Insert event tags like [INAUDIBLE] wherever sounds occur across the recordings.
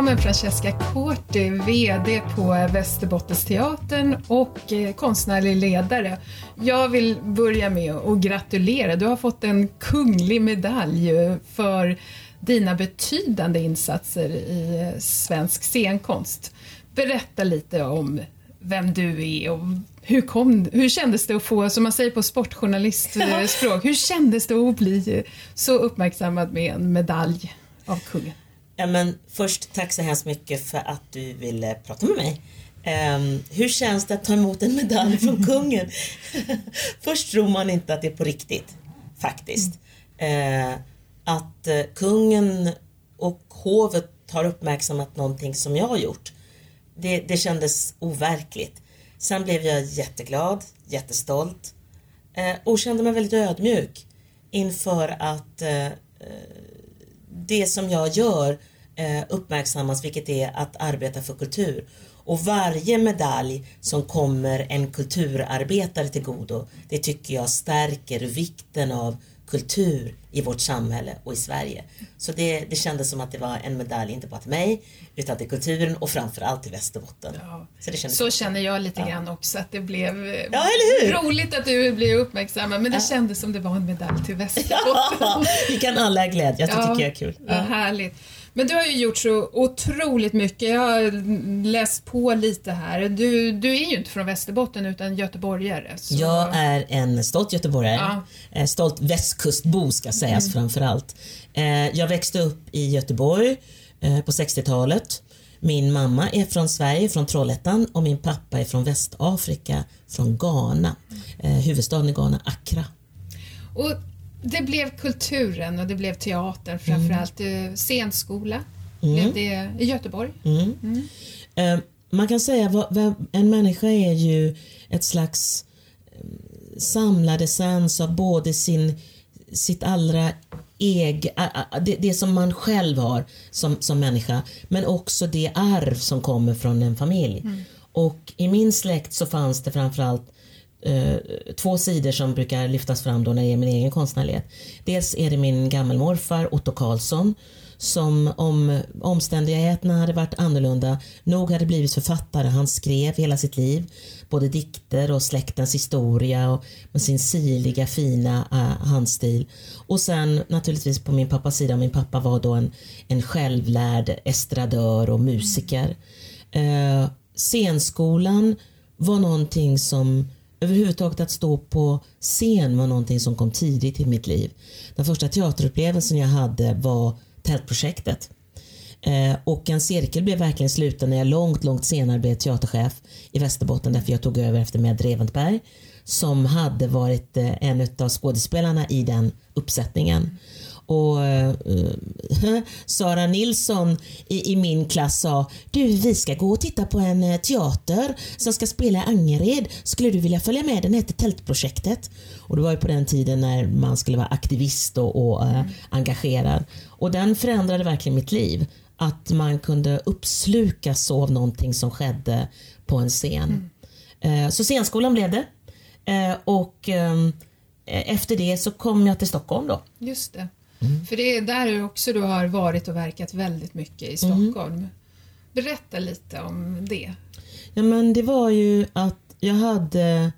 välkommen Francesca Corti, VD på Västerbottensteatern och eh, konstnärlig ledare. Jag vill börja med att gratulera. Du har fått en kunglig medalj för dina betydande insatser i svensk scenkonst. Berätta lite om vem du är och hur, kom, hur kändes det att få, som man säger på sportjournalistspråk, hur kändes det att bli så uppmärksammad med en medalj av kungen? Ja, men först tack så hemskt mycket för att du ville prata med mig. Um, hur känns det att ta emot en medalj från [LAUGHS] kungen? [LAUGHS] först tror man inte att det är på riktigt, faktiskt. Uh, att uh, kungen och hovet har uppmärksammat någonting som jag har gjort. Det, det kändes overkligt. Sen blev jag jätteglad, jättestolt uh, och kände mig väldigt ödmjuk inför att det som jag gör eh, uppmärksammas, vilket är att arbeta för kultur. Och varje medalj som kommer en kulturarbetare till godo, det tycker jag stärker vikten av kultur i vårt samhälle och i Sverige. Så det, det kändes som att det var en medalj, inte bara till mig, utan till kulturen och framförallt till Västerbotten. Ja. Så, det så känner jag lite ja. grann också, att det blev ja, roligt att du blev uppmärksammad, men det kändes som det var en medalj till [LAUGHS] Västerbotten. vi kan alla glädjas, det tycker jag är kul. Ja. Härligt. Men du har ju gjort så otroligt mycket. Jag har läst på lite här. Du, du är ju inte från Västerbotten utan göteborgare. Så... Jag är en stolt göteborgare. Ja. Stolt västkustbo ska sägas mm. framför allt. Eh, jag växte upp i Göteborg eh, på 60-talet. Min mamma är från Sverige, från Trollhättan och min pappa är från Västafrika, från Ghana. Eh, huvudstaden i Ghana, Accra. Och det blev kulturen och det blev teatern framförallt. Mm. Scenskola mm. blev det i Göteborg. Mm. Mm. Uh, man kan säga att en människa är ju ett slags eh, samlad essens av både sin, sitt allra eg, det, det, som man själv har som, som människa men också det arv som kommer från en familj. Mm. Och i min släkt så fanns det framförallt eh, två sidor som brukar lyftas fram då när det är min egen konstnärlighet. Dels är det min gammelmorfar Otto Karlsson som om omständigheterna hade varit annorlunda nog hade blivit författare. Han skrev hela sitt liv, både dikter och släktens historia och med sin sirliga fina uh, handstil. Och sen naturligtvis på min pappas sida, min pappa var då en, en självlärd estradör och musiker. Uh, scenskolan var någonting som överhuvudtaget att stå på scen var någonting som kom tidigt i mitt liv. Den första teaterupplevelsen jag hade var Tältprojektet. Eh, och en cirkel blev verkligen sluten när jag långt, långt senare blev teaterchef i Västerbotten därför jag tog över efter Med Reventberg som hade varit eh, en av skådespelarna i den uppsättningen. Och uh, [LAUGHS] Sara Nilsson i, i, min klass sa Du, vi ska gå och titta på en eh, teater som ska spela i Angered. Skulle du vilja följa med? Den heter Tältprojektet. Och det var ju på den tiden när man skulle vara aktivist och, och uh, engagerad. Och den förändrade verkligen mitt liv. Att man kunde uppslukas av någonting som skedde på en scen. Mm. så scenskolan blev det. och ehm, e-, efter det så kom jag till Stockholm då. Just det. Mm. För det är där också du har varit och verkat väldigt mycket i Stockholm. Mm. Berätta lite om det. Ja men det var ju att jag hade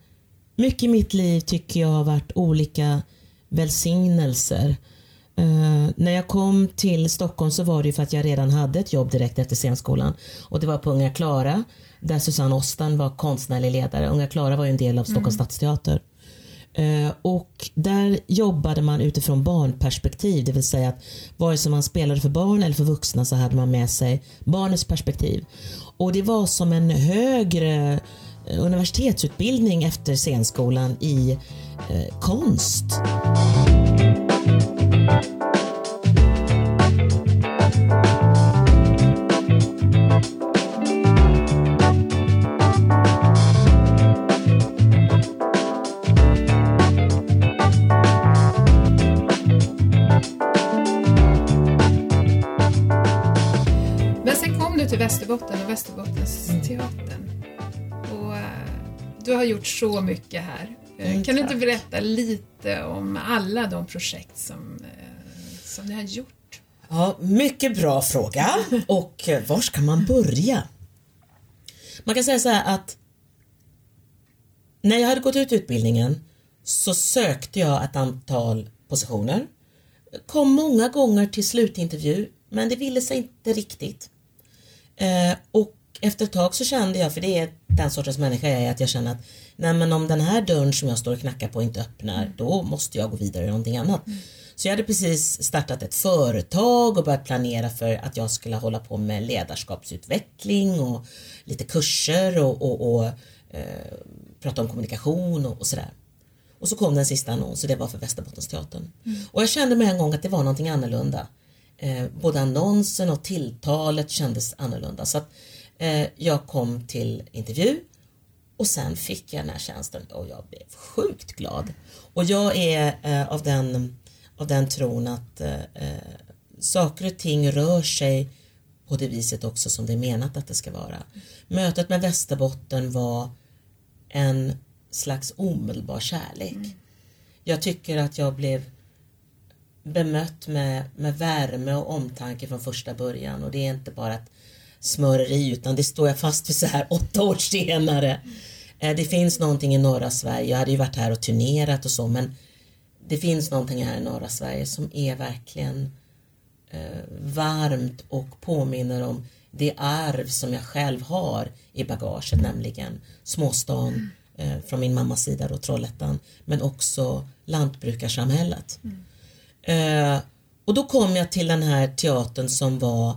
mycket i mitt liv tycker jag har varit olika välsignelser. Uh, när jag kom till Stockholm så var det ju för att jag redan hade ett jobb direkt efter scenskolan. Och det var på Unga Klara där Susanne Ostan var konstnärlig ledare. Unga Klara var ju en del av Stockholms mm. stadsteater. Eh, och där jobbade man utifrån barnperspektiv, det vill säga att vare sig man spelade för barn eller för vuxna så hade man med sig barnets perspektiv. Och det var som en högre eh, universitetsutbildning efter scenskolan i eh, konst. Har gjort så mycket här. Uh, mm, kan du inte berätta lite om alla de projekt som, uh, som ni har gjort? Ja, mycket bra fråga. [LAUGHS] Och eh, var ska man börja? Man kan säga så här att när jag hade gått ut utbildningen så sökte jag ett antal positioner. Kom många gånger till slutintervju men det ville sig inte riktigt. Eh, och efter ett tag så kände jag, för det är den sortens människa jag är, att jag känner att nej men om den här dörren som jag står och knackar på inte öppnar, då måste jag gå vidare i någonting annat. Mm. Så jag hade precis startat ett företag och börjat planera för att jag skulle hålla på med ledarskapsutveckling och lite kurser och, och, och eh, prata om kommunikation och, och sådär. Och så kom den sista annonsen, det var för Västerbottensteatern. Mm. Och jag kände med en gång att det var någonting annorlunda. Eh, både annonsen och tilltalet kändes annorlunda. Så att eh, jag kom till intervju och sen fick jag den här tjänsten och jag blev sjukt glad. Och jag är eh, av, den, av den tron att eh, saker och ting rör sig på det viset också som det är menat att det ska vara. Mötet med Västerbotten var en slags omedelbar kärlek. Mm. Jag tycker att jag blev bemött med, med värme och omtanke från första början och det är inte bara ett smöreri utan det står jag fast vid så här åtta år senare. Mm. Det finns någonting i norra Sverige, jag hade ju varit här och turnerat och så men det finns någonting här i norra Sverige som är verkligen eh, varmt och påminner om det arv som jag själv har i bagaget, nämligen småstan eh, från min mammas sida då, Trollhättan, men också lantbrukarsamhället. Mm. Eh, och då kom jag till den här teatern som var eh,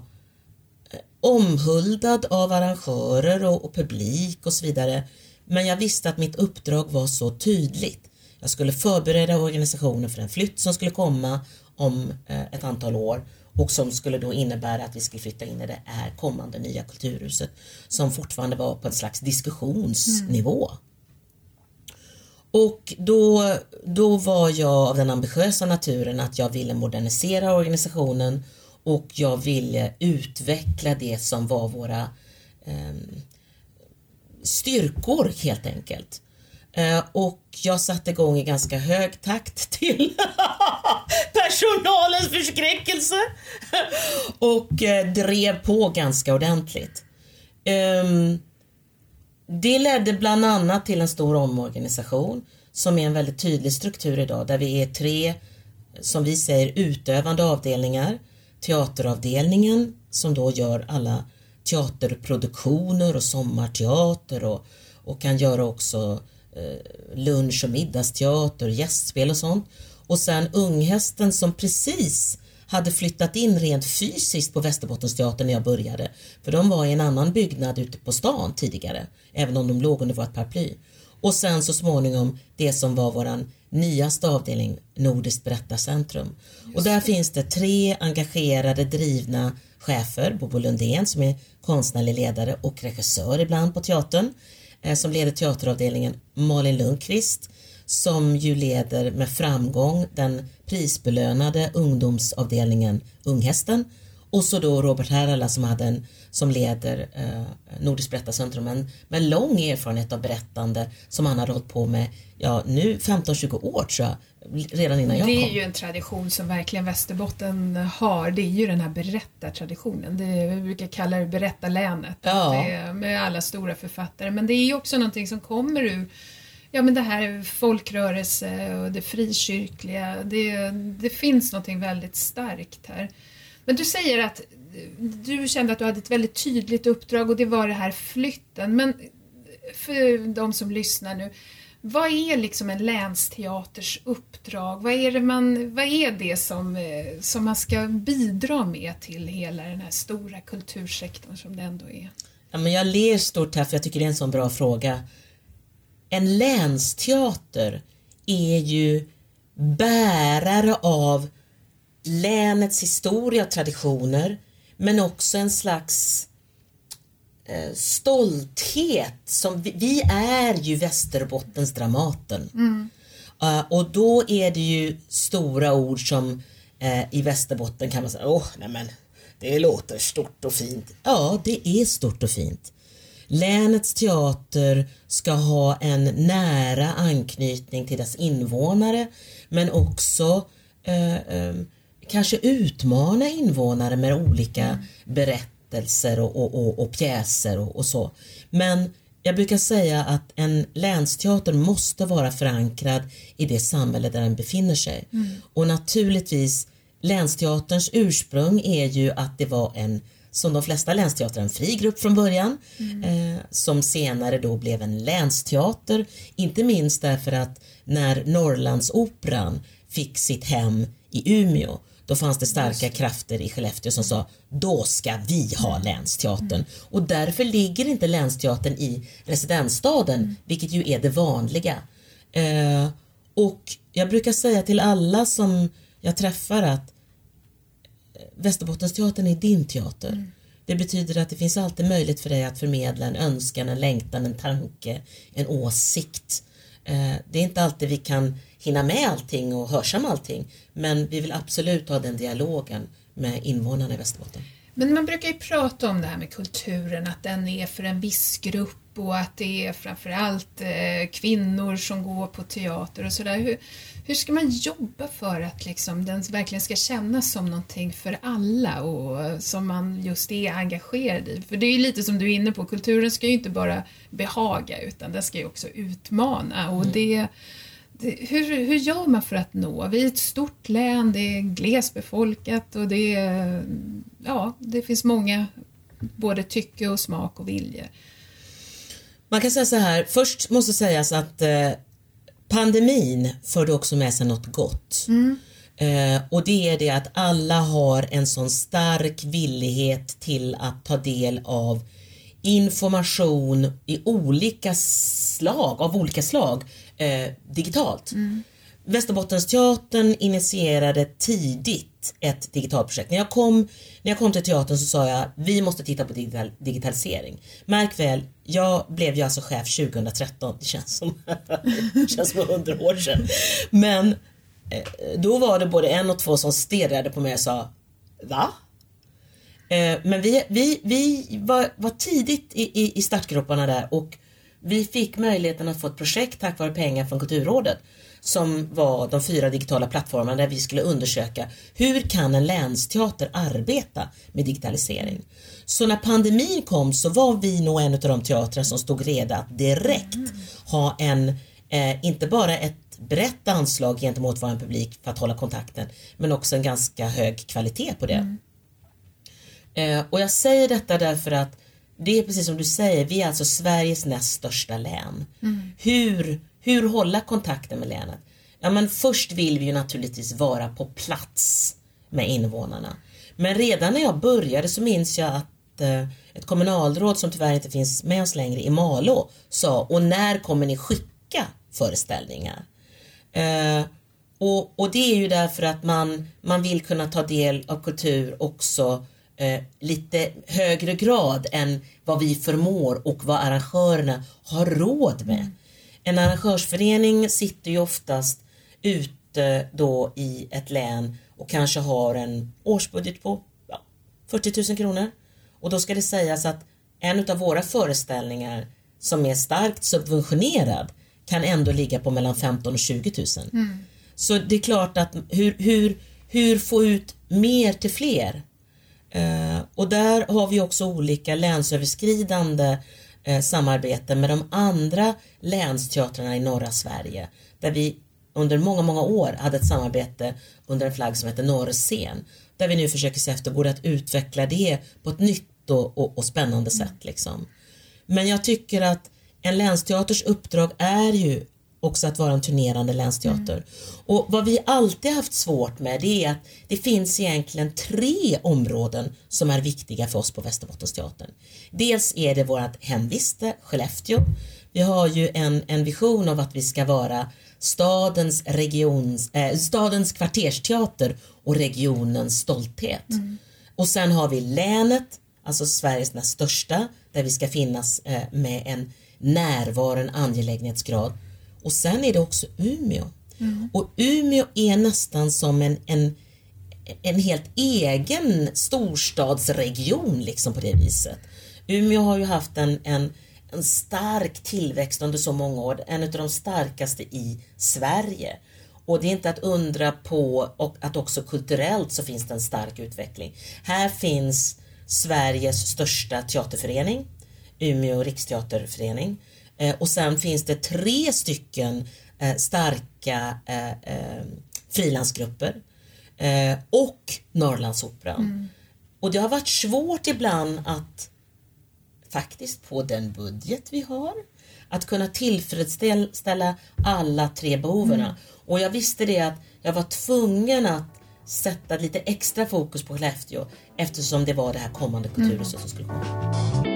omhuldad av arrangörer och, och publik och så vidare. Men jag visste att mitt uppdrag var så tydligt. Jag skulle förbereda organisationen för en flytt som skulle komma om eh, ett antal år och som skulle då innebära att vi skulle flytta in i det här kommande nya kulturhuset som fortfarande var på en slags diskussionsnivå. Mm. Och då, då var jag av den ambitiösa naturen att jag ville modernisera organisationen och jag ville utveckla det som var våra eh, styrkor helt enkelt. Eh, och jag satte igång i ganska hög takt till [LAUGHS] personalens förskräckelse [LAUGHS] och eh, drev på ganska ordentligt. Ehm, det ledde bland annat till en stor omorganisation som är en väldigt tydlig struktur idag där vi är tre, som vi säger, utövande avdelningar. Teateravdelningen som då gör alla teaterproduktioner och sommarteater och, och kan göra också eh, lunch och middagsteater, gästspel och sånt. Och sen Unghästen som precis hade flyttat in rent fysiskt på Västerbottensteatern när jag började. För de var i en annan byggnad ute på stan tidigare, även om de låg under vårt paraply. Och sen så småningom det som var våran nyaste avdelning, Nordiskt berättarcentrum. Och där finns det tre engagerade, drivna chefer, Bobo Lundén som är konstnärlig ledare och regissör ibland på teatern, eh, som leder teateravdelningen, Malin Lundqvist som ju leder med framgång den prisbelönade ungdomsavdelningen Unghästen och så då Robert Herrala som, hade en, som leder eh, Nordiskt berättarcentrum med, med lång erfarenhet av berättande som han har hållit på med ja, nu 15-20 år tror jag, redan innan jag kom. Det är ju en tradition som verkligen Västerbotten har, det är ju den här berättartraditionen. Det, vi brukar kalla det berättarlänet ja. det, med alla stora författare men det är ju också någonting som kommer ur ja, men det här folkrörelse och det frikyrkliga. Det, det finns någonting väldigt starkt här. Men du säger att du kände att du hade ett väldigt tydligt uppdrag och det var det här flytten. Men för de som lyssnar nu, vad är liksom en länsteaters uppdrag? Vad är det, man, vad är det som, eh, som man ska bidra med till hela den här stora kultursektorn som det ändå är? Ja, men jag ler stort här för jag tycker det är en sån bra fråga en länsteater är ju bärare av länets historia och traditioner men också en slags eh, stolthet. Som vi, vi, är ju Västerbottens Dramaten. Mm. Uh, och då är det ju stora ord som uh, i Västerbotten kan man säga, åh, oh, nej men det låter stort och fint. Ja, det är stort och fint. Länets teater ska ha en nära anknytning till dess invånare men också eh, eh, kanske utmana invånare med olika berättelser och, och, och, och pjäser och, och så. Men jag brukar säga att en länsteater måste vara förankrad i det samhälle där den befinner sig. Mm. Och naturligtvis, länsteaterns ursprung är ju att det var en som de flesta länsteatrar en fri grupp från början mm. eh, som senare då blev en länsteater. Inte minst därför att när Norrlandsoperan fick sitt hem i Umeå då fanns det starka krafter i Skellefteå som sa då ska vi ha mm. länsteatern. Mm. Och därför ligger inte länsteatern i residensstaden, mm. vilket ju är det vanliga. Eh, och jag brukar säga till alla som jag träffar att Västerbottensteatern är din teater. Mm. Det betyder att det finns alltid möjlighet för dig att förmedla en önskan, en längtan, en tanke, en åsikt. Eh, det är inte alltid vi kan hinna med allting och hörsamma allting, men vi vill absolut ha den dialogen med invånarna i Västerbotten. Men man brukar ju prata om det här med kulturen, att den är för en viss grupp och att det är framförallt eh, kvinnor som går på teater och sådär. Hur, hur ska man jobba för att liksom, den verkligen ska kännas som någonting för alla och som man just är engagerad i? För det är ju lite som du är inne på, kulturen ska ju inte bara behaga utan den ska ju också utmana och mm. det det, hur, hur gör man för att nå? Vi är ett stort län, det är glesbefolkat och det, är, ja, det finns många både tycke och smak och vilja. Man kan säga så här, först måste sägas att eh, pandemin förde också med sig något gott. Mm. Eh, och det är det att alla har en sån stark villighet till att ta del av information i olika slag, av olika slag eh, digitalt. Mm. Västerbottensteatern initierade tidigt ett digitalprojekt. När jag, kom, när jag kom till teatern så sa jag vi måste titta på digital, digitalisering. Märk väl, jag blev ju alltså chef 2013. Det känns som, [LAUGHS] det känns som hundra år sedan. Men eh, då var det både en och två som stirrade på mig och sa Va? Eh, men vi, vi, vi var, var tidigt i, i, i startgroparna där och vi fick möjligheten att få ett projekt tack vare pengar från Kulturrådet som var de fyra digitala plattformarna där vi skulle undersöka hur kan en länsteater arbeta med digitalisering. Så när pandemin kom så var vi nog en av de teatrar som stod redo att direkt ha en, eh, inte bara ett brett anslag gentemot vår publik för att hålla kontakten men också en ganska hög kvalitet på det. Mm. Eh, och jag säger detta därför att det är precis som du säger, vi är alltså Sveriges näst största län. Mm. Hur, hur hålla kontakten med länet? Ja men först vill vi ju naturligtvis vara på plats med invånarna. Men redan när jag började så minns jag att eh, ett kommunalråd som tyvärr inte finns med oss längre i Malå sa och när kommer ni skicka föreställningar? Eh, och, och det är ju därför att man, man vill kunna ta del av kultur också eh, lite högre grad än vad vi förmår och vad arrangörerna har råd med. En arrangörsförening sitter ju oftast ute då i ett län och kanske har en årsbudget på ja, 40 000 kronor. Och då ska det sägas att en av våra föreställningar som är starkt subventionerad kan ändå ligga på mellan 15 och 20 000. Mm. Så det är klart att hur, hur, hur få ut mer till fler Eh, och där har vi också olika länsöverskridande eh, samarbeten samarbete med de andra länsteatrarna i norra Sverige där vi under många, många år hade ett samarbete under en flagg som heter Norrscen där vi nu försöker se efter, går att utveckla det på ett nytt och, och, och spännande sätt liksom. Men jag tycker att en länsteaters uppdrag är ju också att vara en turnerande länsteater. Mm. Och vad vi alltid haft svårt med det är att det finns egentligen tre områden som är viktiga för oss på Västerbottensteatern. Dels är det vårt hemviste, Skellefteå. Vi har ju en, en vision av att vi ska vara stadens, regions, eh, stadens kvartersteater och regionens stolthet. Mm. Och sen har vi länet, alltså Sveriges näst största, där vi ska finnas eh, med en närvaro, en angelägenhetsgrad och sen är det också Umeå. Mm. Och Umeå är nästan som en, en, en helt egen storstadsregion liksom på det viset. Umeå har ju haft en, en, en stark tillväxt under så många år, en av de starkaste i Sverige. Och det är inte att undra på och att också kulturellt så finns det en stark utveckling. Här finns Sveriges största teaterförening, Umeå riksteaterförening. Eh, och sen finns det tre stycken eh, starka eh, frilansgrupper och Norrlandsoperan. Mm. Och det har varit svårt ibland att faktiskt på den budget vi har att kunna tillfredsställa alla tre behoven. Mm. Och jag visste det att jag var tvungen att sätta lite extra fokus på Skellefteå eftersom det var det här kommande kulturhuset mm. som skulle komma.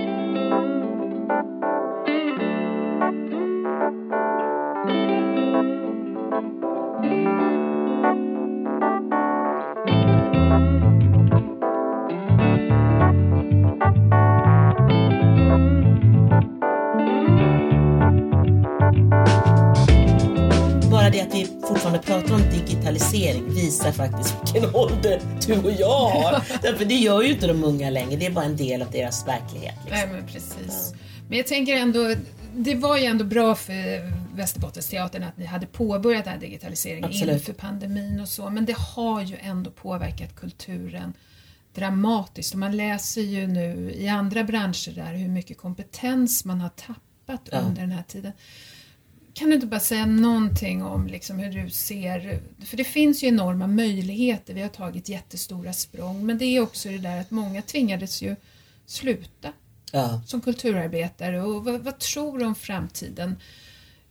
Digitalisering visar faktiskt vilken [LAUGHS] ålder du och jag har. Därför det gör ju inte de unga längre, det är bara en del av deras verklighet. Liksom. Nej men precis. Ja. Men jag tänker ändå, det var ju ändå bra för Västerbottensteatern att ni hade påbörjat den här digitaliseringen Absolut. inför pandemin och så, men det har ju ändå påverkat kulturen dramatiskt och man läser ju nu i andra branscher där hur mycket kompetens man har tappat ja. under den här tiden. Kan du inte bara säga någonting om liksom hur du ser, för det finns ju enorma möjligheter, vi har tagit jättestora språng, men det är också det där att många tvingades ju sluta ja. som kulturarbetare och vad, vad, tror du om framtiden?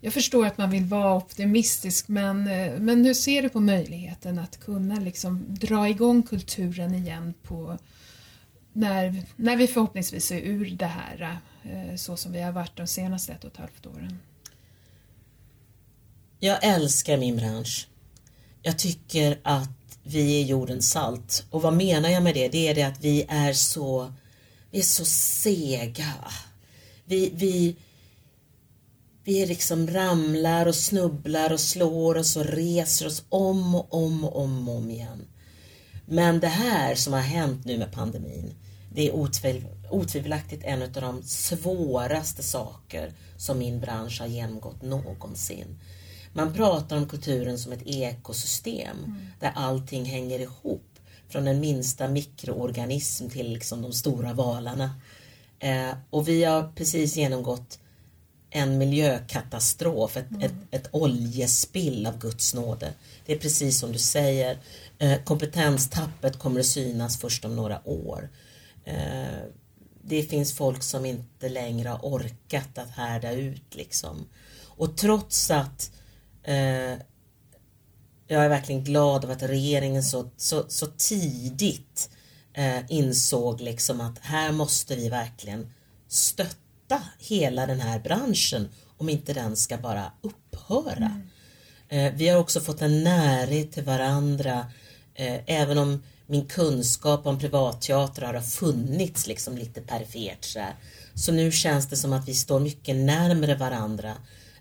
Jag förstår att man vill vara optimistisk men, men hur ser du på möjligheten att kunna liksom dra igång kulturen igen på när, när vi förhoppningsvis är ur det här eh, så som vi har varit de senaste ett och ett halvt åren? Jag älskar min bransch. Jag tycker att vi är jordens salt. Och vad menar jag med det? Det är det att vi är så, vi är så sega. Vi, vi, vi liksom ramlar och snubblar och slår oss och reser oss om och om och om, och om igen. Men det här som har hänt nu med pandemin, det är otvivel, otvivelaktigt en av de svåraste saker som min bransch har genomgått någonsin. Man pratar om kulturen som ett ekosystem mm. där allting hänger ihop. Från den minsta mikroorganism till liksom de stora valarna. Eh, och vi har precis genomgått en miljökatastrof, ett, mm. ett, ett oljespill av Guds nåde. Det är precis som du säger, eh, kompetenstappet kommer att synas först om några år. Eh, det finns folk som inte längre har orkat att härda ut liksom. Och trots att Eh, jag är verkligen glad över att regeringen så, så, så tidigt eh, insåg liksom att här måste vi verkligen stötta hela den här branschen om inte den ska bara upphöra. Mm. Eh, vi har också fått en närhet till varandra eh, även om min kunskap om privatteatrar har funnits liksom lite perifert så, så nu känns det som att vi står mycket närmare varandra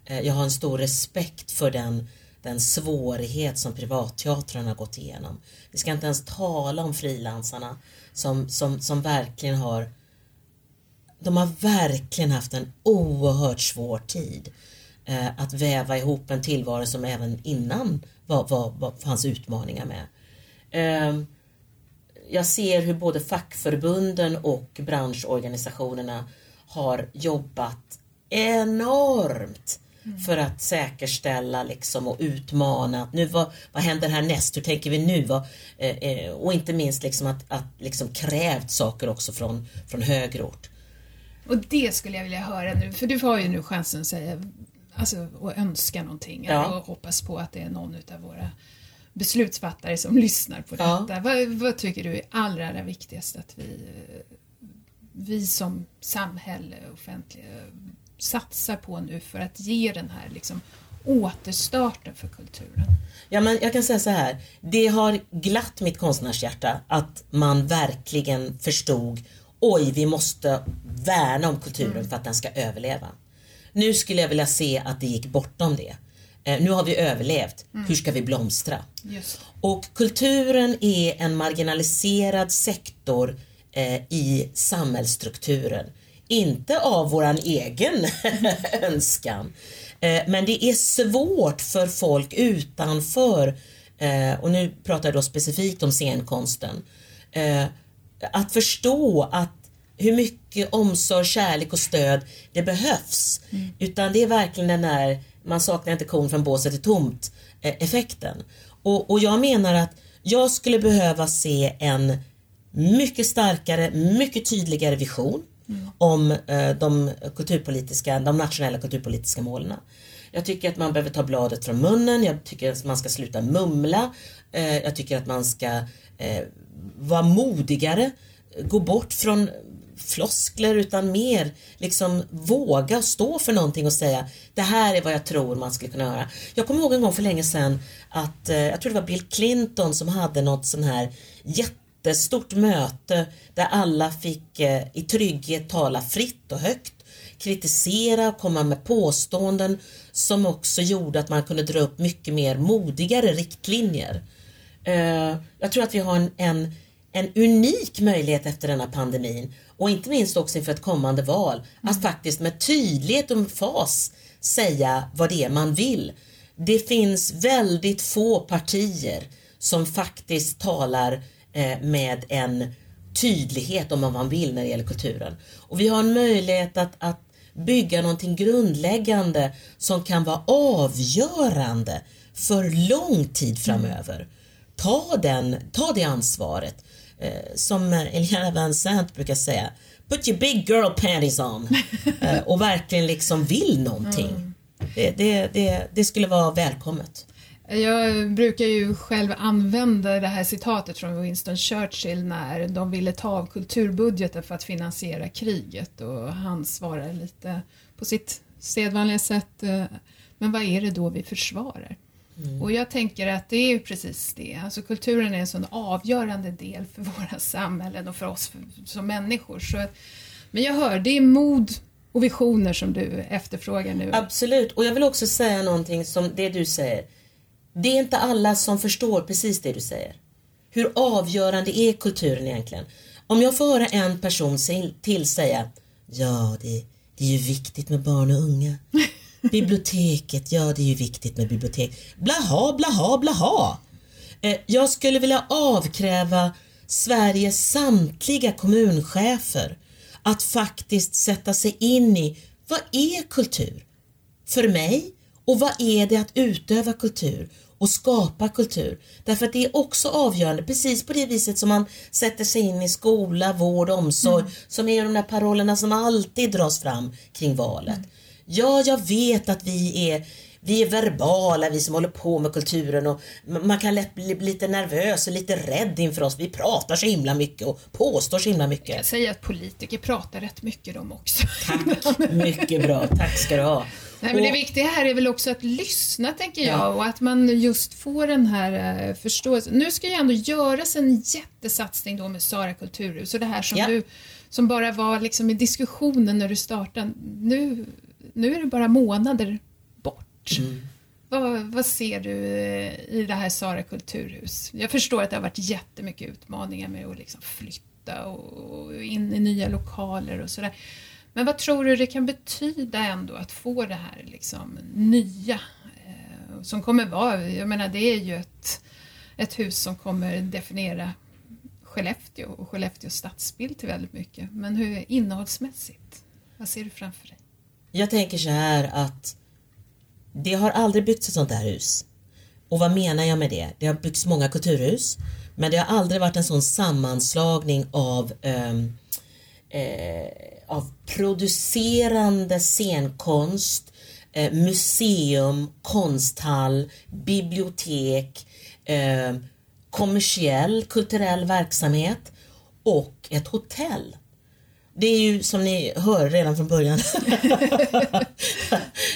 Eh, jag har en stor respekt för den, den svårighet som privatteatrarna har gått igenom. Vi ska inte ens tala om frilansarna som, som, som verkligen har de har verkligen haft en oerhört svår tid eh, att väva ihop en tillvaro som även innan var, var, var, fanns utmaningar med. Eh, jag ser hur både fackförbunden och branschorganisationerna har jobbat enormt Mm. för att säkerställa liksom och utmana. Nu, vad, vad händer härnäst? Hur tänker vi nu? Vad, eh, eh, och inte minst liksom att, att liksom krävt saker också från, från högre ort. Och det skulle jag vilja höra nu, för du har ju nu chansen att säga alltså, och önska någonting ja. och hoppas på att det är någon av våra beslutsfattare som lyssnar på detta. Ja. Vad, vad, tycker du är allra, allra viktigast att vi, vi som samhälle, offentliga satsar på nu för att ge den här liksom, återstarten för kulturen? Ja, men jag kan säga så här. Det har glatt mitt konstnärshjärta att man verkligen förstod oj, vi måste värna om kulturen mm. för att den ska överleva. Nu skulle jag vilja se att det gick bortom det. Eh, nu har vi överlevt, mm. hur ska vi blomstra? Just. Och kulturen är en marginaliserad sektor eh, i samhällsstrukturen inte av våran egen [LAUGHS] önskan. Eh, men det är svårt för folk utanför, eh, och nu pratar jag då specifikt om scenkonsten, eh, att förstå att hur mycket omsorg, kärlek och stöd det behövs. Mm. Utan det är verkligen den där man saknar inte kon från båset är tomt effekten. Och, och jag menar att jag skulle behöva se en mycket starkare, mycket tydligare vision mm. om eh, de, kulturpolitiska, de nationella kulturpolitiska målen. Jag tycker att man behöver ta bladet från munnen, jag tycker att man ska sluta mumla, eh, jag tycker att man ska eh, vara modigare, gå bort från floskler utan mer liksom våga stå för någonting och säga det här är vad jag tror man skulle kunna göra. Jag kommer ihåg en gång för länge sedan att, eh, jag tror det var Bill Clinton som hade något sån här jätte möte där alla fick eh, i trygghet tala fritt och högt kritisera, komma med påståenden som också gjorde att man kunde dra upp mycket mer modigare riktlinjer. Eh, jag tror att vi har en, en, en unik möjlighet efter denna pandemin och inte minst också inför ett kommande val att faktiskt med tydlighet och fas säga vad det är man vill. Det finns väldigt få partier som faktiskt talar med en tydlighet om vad man vill när det gäller kulturen. Och vi har en möjlighet att, att bygga någonting grundläggande som kan vara avgörande för lång tid framöver. Ta, den, ta det ansvaret. Eh, som Eliana Vincent brukar säga, put your big girl panties on [LAUGHS] eh, och verkligen liksom vill någonting. Mm. Det, det, det, det skulle vara välkommet. Jag brukar ju själv använda det här citatet från Winston Churchill när de ville ta av kulturbudgeten för att finansiera kriget och han svarar lite på sitt sedvanliga sätt. Eh, men vad är det då vi försvarar? Mm. Och jag tänker att det är ju precis det. Alltså kulturen är en sån avgörande del för våra [LAUGHS] samhällen och för oss som människor. Så, men jag hör, det är mod och visioner som du efterfrågar nu. Absolut, och jag vill också säga någonting som det du säger. Det är inte alla som förstår precis det du säger. Hur avgörande är kulturen egentligen? Om jag får höra en person till säga Ja, det, det är ju viktigt med barn och unga. [LAUGHS] Biblioteket, ja det är ju viktigt med bibliotek. Blaha, blaha, blaha. Eh, jag skulle vilja avkräva Sveriges samtliga kommunchefer att faktiskt sätta sig in i vad är kultur för mig och vad är det att utöva kultur och skapa kultur. Därför att det är också avgörande, precis på det viset som man sätter sig in i skola, vård, omsorg, mm. som är de där parollerna som alltid dras fram kring valet. Mm. Ja, jag vet att vi är vi är verbala, vi som håller på med kulturen och man kan lätt bli lite nervös och lite rädd inför oss. Vi pratar så himla mycket och påstår så himla mycket. Jag säger att politiker pratar rätt mycket de också. Tack, mycket bra. Tack ska du ha. Nej, men det viktiga här är väl också att lyssna, tänker jag, ja. och att man just får den här uh, förståelsen. Nu ska ju ändå göras en jättesatsning då med Sara kulturhus och det här som ja. du som bara var liksom i diskussionen när du startade. Nu, nu är det bara månader bort. Mm. Vad, vad, ser du eh, i det här Sara kulturhus? Jag förstår att det har varit jättemycket utmaningar med att liksom flytta och in i nya lokaler och sådär. Men vad tror du det kan betyda ändå att få det här liksom nya eh, som kommer vara, jag menar det är ju ett, ett hus som kommer definiera Skellefteå och Skellefteås stadsbild till väldigt mycket. Men hur innehållsmässigt, vad ser du framför dig? Jag tänker så här att det har aldrig byggts ett sånt här hus. Och vad menar jag med det? Det har byggts många kulturhus men det har aldrig varit en sån sammanslagning av ehm, eh, eh, av producerande scenkonst, eh, museum, konsthall, bibliotek, eh, kommersiell kulturell verksamhet och ett hotell. Det är ju som ni hör redan från början. [LAUGHS]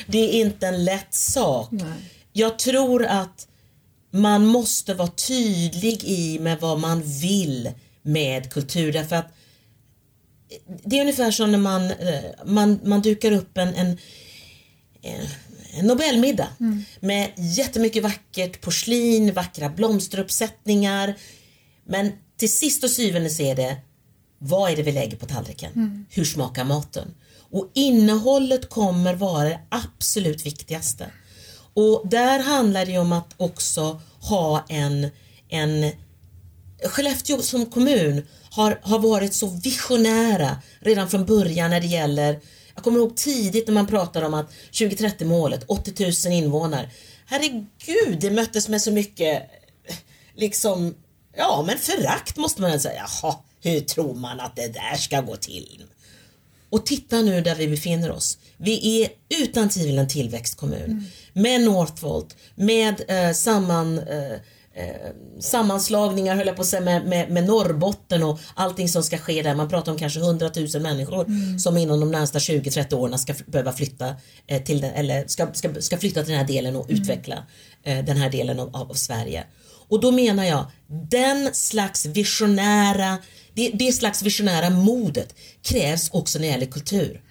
det är inte en lätt sak. Nej. Jag tror att man måste vara tydlig i med vad man vill med kultur därför att det är ungefär som när man, eh, man, man dukar upp en, en, en Nobelmiddag mm. med jättemycket vackert porslin, vackra blomsteruppsättningar. Men till sist och syvende så är det vad är det vi lägger på tallriken? Mm. Hur smakar maten? Och innehållet kommer vara det absolut viktigaste. Och där handlar det om att också ha en, en Skellefteå som kommun har, har varit så visionära redan från början när det gäller jag kommer ihåg tidigt när man pratade om att 2030 målet, 80 000 invånare. Herregud, det möttes med så mycket liksom, ja men förakt måste man säga. Jaha, hur tror man att det där ska gå till? Och titta nu där vi befinner oss. Vi är utan tvivel en tillväxtkommun. Mm. Med Northvolt, med eh, samman, eh, eh, sammanslagningar höll jag på att säga med, med, med, Norrbotten och allting som ska ske där. Man pratar om kanske 100 000 människor mm. som inom de närmsta 20-30 åren ska behöva flytta eh, till den, eller ska, ska, ska flytta till den här delen och mm. utveckla eh, den här delen av, av, Sverige. Och då menar jag den slags visionära det, det slags visionära modet krävs också när det gäller kultur.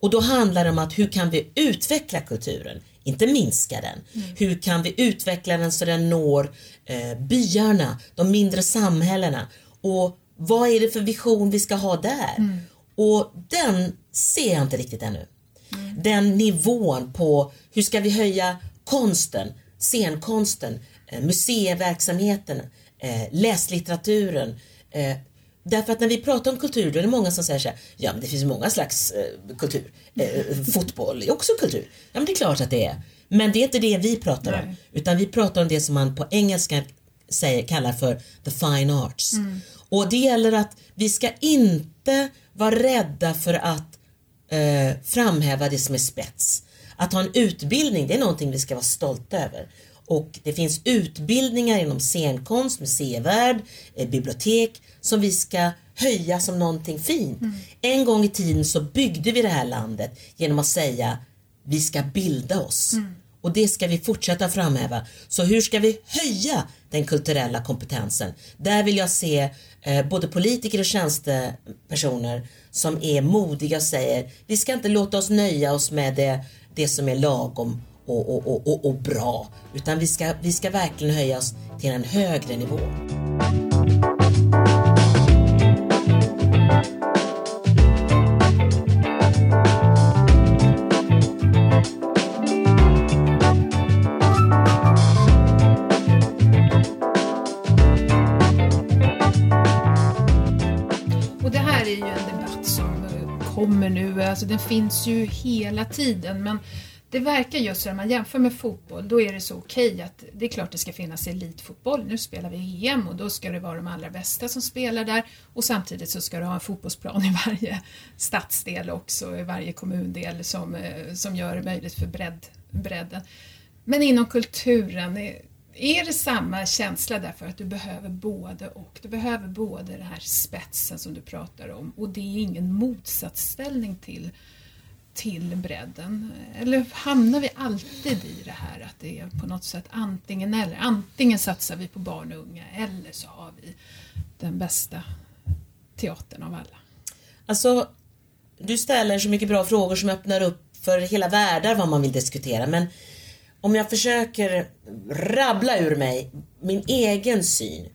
Och då handlar det om att hur kan vi utveckla kulturen, inte minska den. Mm. Hur kan vi utveckla den så den når eh, byarna, de mindre samhällena och vad är det för vision vi ska ha där? Mm. Och den ser jag inte riktigt ännu. Mm. Den nivån på hur ska vi höja konsten, scenkonsten, eh, museiverksamheten, eh, läslitteraturen, eh, Därför att när vi pratar om kultur då är det många som säger så här, ja men det finns många slags eh, kultur. Eh, fotboll är också kultur. Ja men det är klart att det är. Men det är inte det vi pratar Nej. om. Utan vi pratar om det som man på engelska säger, kallar för the fine arts. Mm. Och det gäller att vi ska inte vara rädda för att eh, framhäva det som är spets. Att ha en utbildning, det är någonting vi ska vara stolta över. Och det finns utbildningar inom scenkonst, museivärld, eh, bibliotek som vi ska höja som någonting fint. Mm. En gång i tiden så byggde vi det här landet genom att säga vi ska bilda oss. Mm. Och det ska vi fortsätta framhäva. Så hur ska vi höja den kulturella kompetensen? Där vill jag se eh, både politiker och tjänstepersoner som är modiga och säger vi ska inte låta oss nöja oss med det, det som är lagom och, och, och, och, bra. Utan vi ska, vi ska verkligen höja oss till en högre nivå. Och det här är ju en debatt som kommer nu, alltså den finns ju hela tiden men det verkar just så när man jämför med fotboll, då är det så okej okay att det är klart det ska finnas elitfotboll. Nu spelar vi EM och då ska det vara de allra bästa som spelar där och samtidigt så ska du ha en fotbollsplan i varje [LAUGHS] stadsdel också, i varje kommundel som, eh, som gör det möjligt för bredd, bredden. Men inom kulturen, eh, är det samma känsla därför att du behöver både och? Du behöver både den här spetsen som du pratar om och det är ingen motsatsställning till till bredden? Eller hamnar vi alltid i det här att det är på något sätt antingen eller? Antingen satsar vi på barn och unga eller så har vi den bästa teatern av alla. Alltså, du ställer så mycket bra frågor som öppnar upp för hela världar vad man vill diskutera men om jag försöker rabbla ur mig min egen syn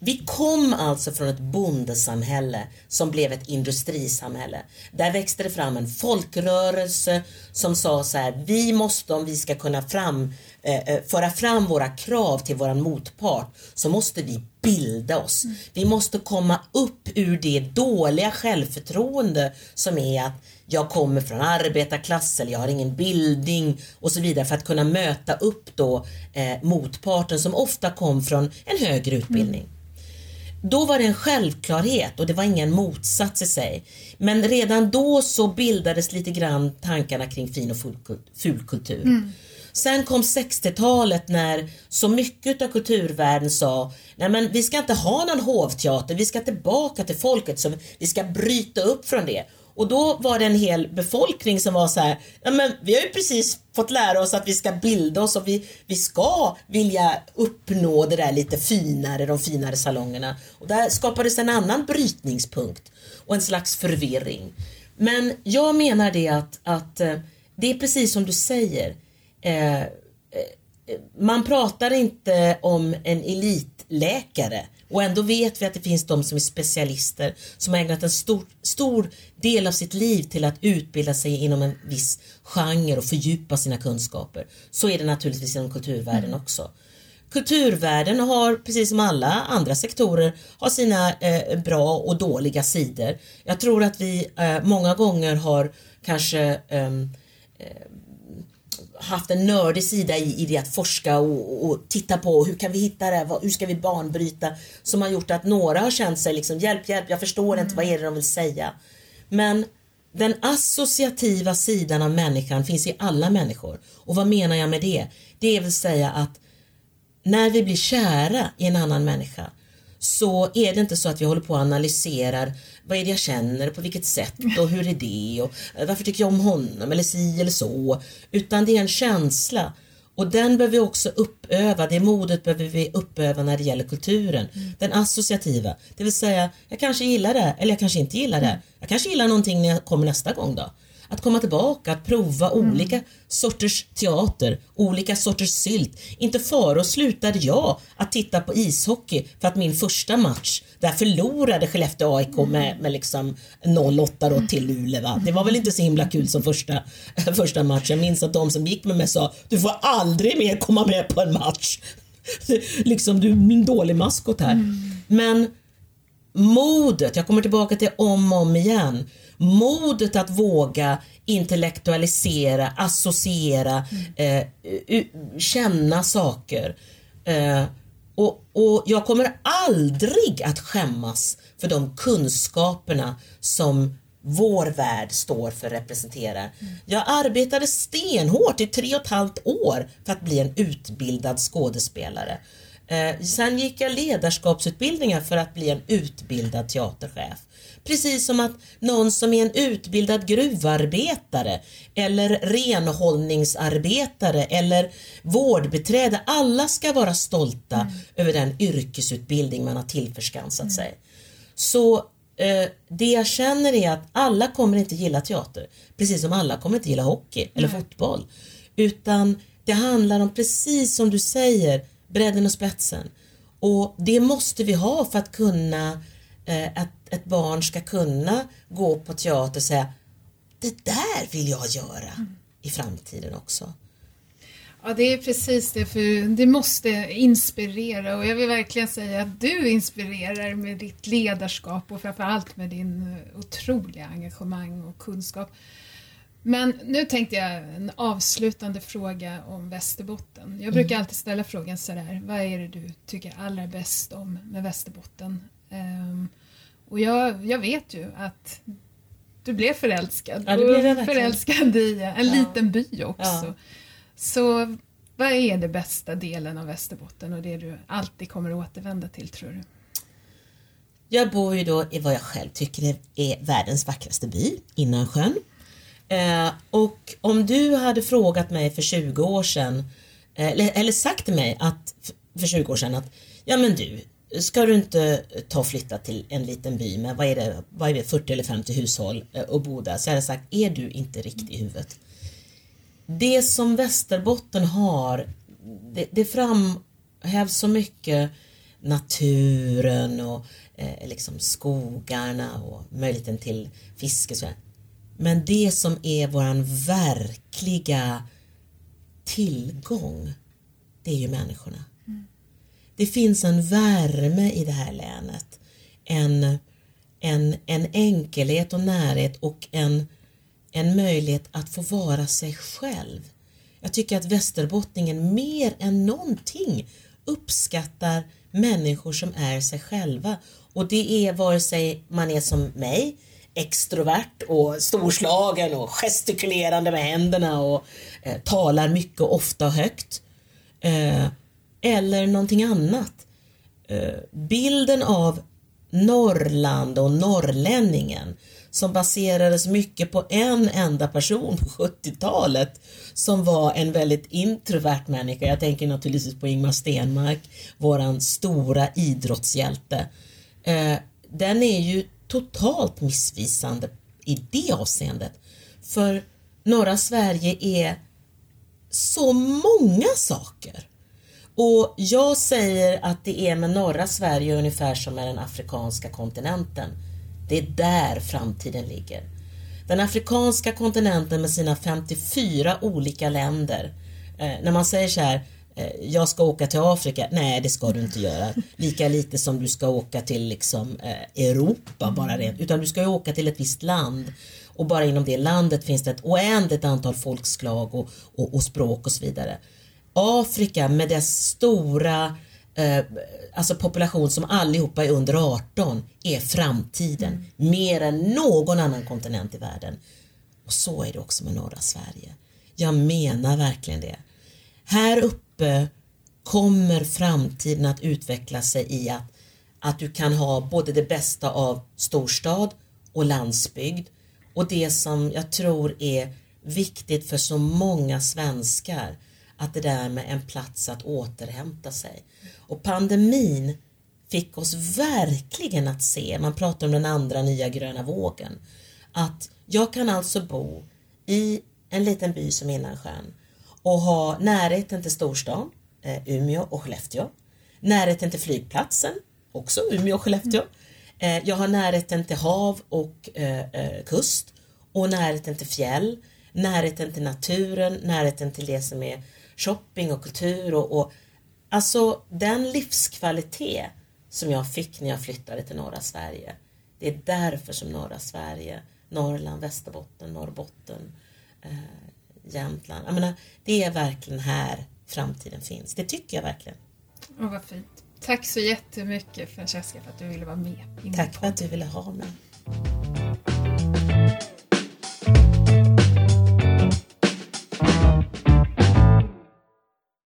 vi kom alltså från ett bondesamhälle som blev ett industrisamhälle. Där växte det fram en folkrörelse som sa så här, vi måste om vi ska kunna fram, eh, eh, föra fram våra krav till våran motpart så måste vi bilda oss. Mm. Vi måste komma upp ur det dåliga självförtroende som är att jag kommer från arbetarklass eller jag har ingen bildning och så vidare för att kunna möta upp då eh, motparten som ofta kom från en högre utbildning. Mm. Då var det en självklarhet och det var ingen motsats i sig. Men redan då så bildades lite grann tankarna kring fin och fulkultur. Mm. Sen kom 60-talet när så mycket av kulturvärlden sa Nej men vi ska inte ha någon hovteater, vi ska tillbaka till folket, så vi ska bryta upp från det. Och då var det en hel befolkning som var så här, ja men vi har ju precis fått lära oss att vi ska bilda oss och vi, vi ska vilja uppnå det där lite finare, de finare salongerna. Och där skapades en annan brytningspunkt och en slags förvirring. Men jag menar det att, att eh, det är precis som du säger. Eh, eh, man pratar inte om en elitläkare och ändå vet vi att det finns de som är specialister som har ägnat en stor, stor del av sitt liv till att utbilda sig inom en viss genre och fördjupa sina kunskaper. Så är det naturligtvis inom kulturvärlden mm. också. Kulturvärlden har, precis som alla andra sektorer, har sina eh, bra och dåliga sidor. Jag tror att vi eh, många gånger har kanske ehm, eh, haft en nördig sida i, i det att forska och, och, titta på hur kan vi hitta det, hur ska vi banbryta som har gjort att några har känt sig liksom hjälp, hjälp, jag förstår mm. inte vad är det de vill säga. Men den associativa sidan av människan finns i alla människor. Och vad menar jag med det? Det vill säga att när vi blir kära i en annan människa så är det inte så att vi håller på och analyserar vad är det jag känner, på vilket sätt och hur är det och eh, varför tycker jag om honom eller si eller så. Utan det är en känsla och den behöver vi också uppöva, det modet behöver vi uppöva när det gäller kulturen. Mm. Den associativa, det vill säga jag kanske gillar det eller jag kanske inte gillar det. Mm. Jag kanske gillar någonting när jag kommer nästa gång då. Att komma tillbaka, att prova mm. olika sorters teater, olika sorters sylt. Inte och slutade jag att titta på ishockey för att min första match, där förlorade Skellefteå AIK med, mm. med liksom 0-8 då till Luleå. Va? Det var väl inte så himla kul som första, [LAUGHS] första matchen. Jag minns att de som gick med mig sa, du får aldrig mer komma med på en match. [LAUGHS] liksom du är min dålig maskot här. Mm. Men modet, jag kommer tillbaka till om och om igen modet att våga intellektualisera, associera, mm. eh, känna saker. Eh, och, och jag kommer aldrig att skämmas för de kunskaperna som vår värld står för representerar. Mm. Jag arbetade stenhårt i tre och ett halvt år för att bli en utbildad skådespelare. Eh, sen gick jag ledarskapsutbildningar för att bli en utbildad teaterchef. Precis som att någon som är en utbildad gruvarbetare eller renhållningsarbetare eller vårdbeträde, alla ska vara stolta mm. över den yrkesutbildning man har tillförskansat mm. sig. Så eh, det jag känner är att alla kommer inte gilla teater, precis som alla kommer inte gilla hockey eller mm. fotboll. Utan det handlar om, precis som du säger, bredden och spetsen. Och det måste vi ha för att kunna att ett barn ska kunna gå på teater och säga det där vill jag göra mm. i framtiden också. Ja, det är precis det, för det måste inspirera och jag vill verkligen säga att du inspirerar med ditt ledarskap och framförallt med din otroliga engagemang och kunskap. Men nu tänkte jag en avslutande fråga om Västerbotten. Jag brukar mm. alltid ställa frågan sådär, vad är det du tycker allra bäst om med Västerbotten? Um, och jag, jag vet ju att du blev förälskad. Ja, blev jag förälskad i en ja. liten by också. Ja. Så vad är det bästa delen av Västerbotten och det du alltid kommer att återvända till tror du? Jag bor ju då i vad jag själv tycker är världens vackraste by, Innansjön. Eh, och om du hade frågat mig för 20 år sedan, eh, eller, eller sagt till mig att för 20 år sedan att ja men du, ska du inte ta och flytta till en liten by med vad är det, vad är det 40 eller 50 hushåll eh, och bo där så jag hade sagt, är du inte riktig i huvudet? Det som Västerbotten har, det, det framhävs så mycket naturen och eh, liksom skogarna och möjligheten till fiske. Så Men det som är våran verkliga tillgång, det är ju människorna. Det finns en värme i det här länet. En, en, en enkelhet och närhet och en, en möjlighet att få vara sig själv. Jag tycker att västerbottningen mer än någonting uppskattar människor som är sig själva och det är vare sig man är som mig extrovert och storslagen och gestikulerande med händerna och eh, talar mycket och ofta och högt. Eh, eller någonting annat. Eh, bilden av Norrland och norrlänningen som baserades mycket på en enda person på 70-talet som var en väldigt introvert människa. Jag tänker naturligtvis på Ingmar Stenmark, våran stora idrottshjälte. Eh, den är ju totalt missvisande i det avseendet. För norra Sverige är så många saker. Och jag säger att det är med norra Sverige ungefär som med den afrikanska kontinenten. Det är där framtiden ligger. Den afrikanska kontinenten med sina 54 olika länder. Eh, när man säger så här, eh, jag ska åka till Afrika. Nej, det ska du inte göra. Lika lite som du ska åka till liksom, eh, Europa bara rent. Utan du ska ju åka till ett visst land. Och bara inom det landet finns det ett oändligt antal folkslag och, och, och språk och så vidare. Afrika med dess stora eh, alltså population som allihopa är under 18 är framtiden. Mm. Mer än någon annan kontinent i världen. Och så är det också med norra Sverige. Jag menar verkligen det. Här uppe kommer framtiden att utveckla sig i att, att du kan ha både det bästa av storstad och landsbygd och det som jag tror är viktigt för så många svenskar att det där med en plats att återhämta sig. Och pandemin fick oss verkligen att se, man pratar om den andra nya gröna vågen, att jag kan alltså bo i en liten by som Innansjön och ha närheten till storstan, eh, Umeå och Skellefteå, närheten till flygplatsen, också Umeå och Skellefteå. Eh, jag har närheten till hav och eh, eh, kust och närheten till fjäll, närheten till naturen, närheten till det som är shopping och kultur och, och alltså den livskvalitet som jag fick när jag flyttade till norra Sverige. Det är därför som norra Sverige, Norrland, Västerbotten, Norrbotten, eh, Jämtland. Jag menar, det är verkligen här framtiden finns. Det tycker jag verkligen. Oh, vad fint. Tack så jättemycket Francesca för att du ville vara med. Tack för att du ville ha mig.